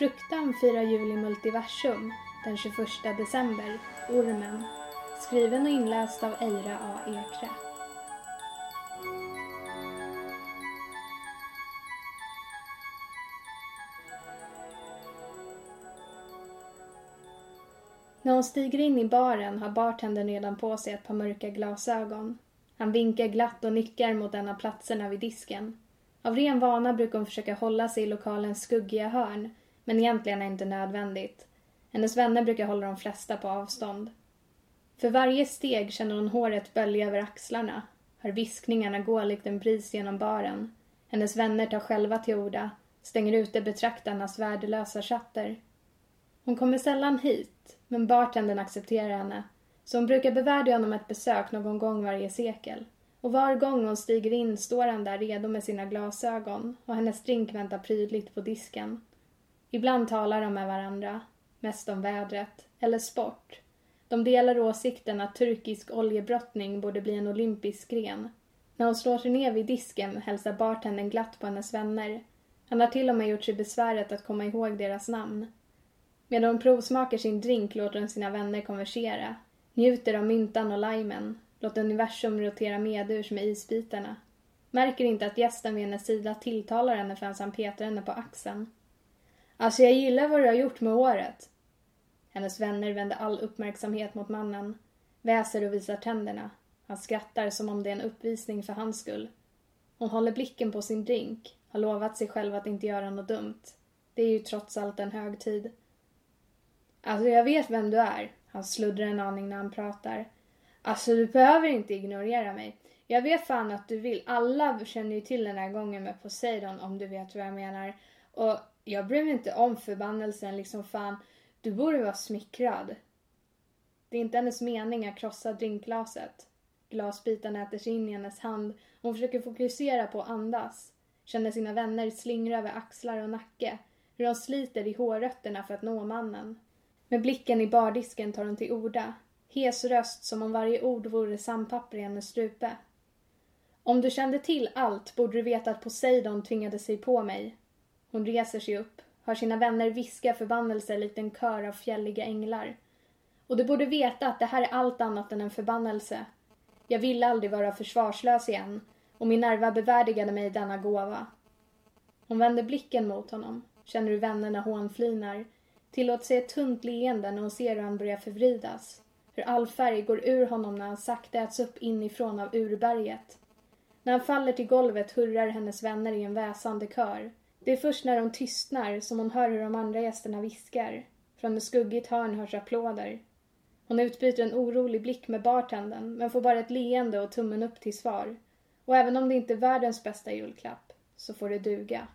Fruktan firar jul i multiversum den 21 december, Ormen. Skriven och inläst av Eira A. Ekre. När hon stiger in i baren har bartendern redan på sig ett par mörka glasögon. Han vinkar glatt och nickar mot en av platserna vid disken. Av ren vana brukar hon försöka hålla sig i lokalens skuggiga hörn, men egentligen är det inte nödvändigt. Hennes vänner brukar hålla de flesta på avstånd. För varje steg känner hon håret bölja över axlarna, hör viskningarna gå likt en bris genom baren. Hennes vänner tar själva till orda, stänger ute betraktarnas värdelösa chatter. Hon kommer sällan hit, men bartendern accepterar henne, så hon brukar bevärdiga honom ett besök någon gång varje sekel. Och var gång hon stiger in står han där redo med sina glasögon och hennes drink väntar prydligt på disken. Ibland talar de med varandra, mest om vädret eller sport. De delar åsikten att turkisk oljebrottning borde bli en olympisk gren. När hon slår sig ner vid disken hälsar bartendern glatt på hennes vänner. Han har till och med gjort sig besväret att komma ihåg deras namn. Medan hon provsmakar sin drink låter hon sina vänner konversera. Njuter av myntan och limen. Låter universum rotera medurs med isbitarna. Märker inte att gästen vid hennes sida tilltalar henne förrän han petar henne på axeln. Alltså jag gillar vad du har gjort med året. Hennes vänner vänder all uppmärksamhet mot mannen. Väser och visar tänderna. Han skrattar som om det är en uppvisning för hans skull. Hon håller blicken på sin drink. Har lovat sig själv att inte göra något dumt. Det är ju trots allt en högtid. Alltså jag vet vem du är. Han sluddrar en aning när han pratar. Alltså du behöver inte ignorera mig. Jag vet fan att du vill. Alla känner ju till den här gången med Poseidon om du vet vad jag menar. Och jag bryr mig inte om förbannelsen liksom fan. Du borde vara smickrad. Det är inte hennes mening att krossa drinkglaset. Glasbitarna äter sig in i hennes hand. Hon försöker fokusera på att andas. Känner sina vänner slingra över axlar och nacke. Hur de sliter i hårrötterna för att nå mannen. Med blicken i bardisken tar hon till orda. Hes röst som om varje ord vore sandpapper i hennes strupe. Om du kände till allt borde du veta att Poseidon tvingade sig på mig. Hon reser sig upp, hör sina vänner viska förbannelser likt en kör av fjälliga änglar. Och du borde veta att det här är allt annat än en förbannelse. Jag ville aldrig vara försvarslös igen och min nerva bevärdigade mig denna gåva. Hon vänder blicken mot honom, känner hur vännerna hånflinar tillåter sig ett tunt leende när hon ser hur han börjar förvridas. Hur all färg går ur honom när han sakta äts upp inifrån av urberget. När han faller till golvet hurrar hennes vänner i en väsande kör. Det är först när de tystnar som hon hör hur de andra gästerna viskar. Från ett skuggigt hörn hörs applåder. Hon utbyter en orolig blick med bartendern men får bara ett leende och tummen upp till svar. Och även om det inte är världens bästa julklapp så får det duga.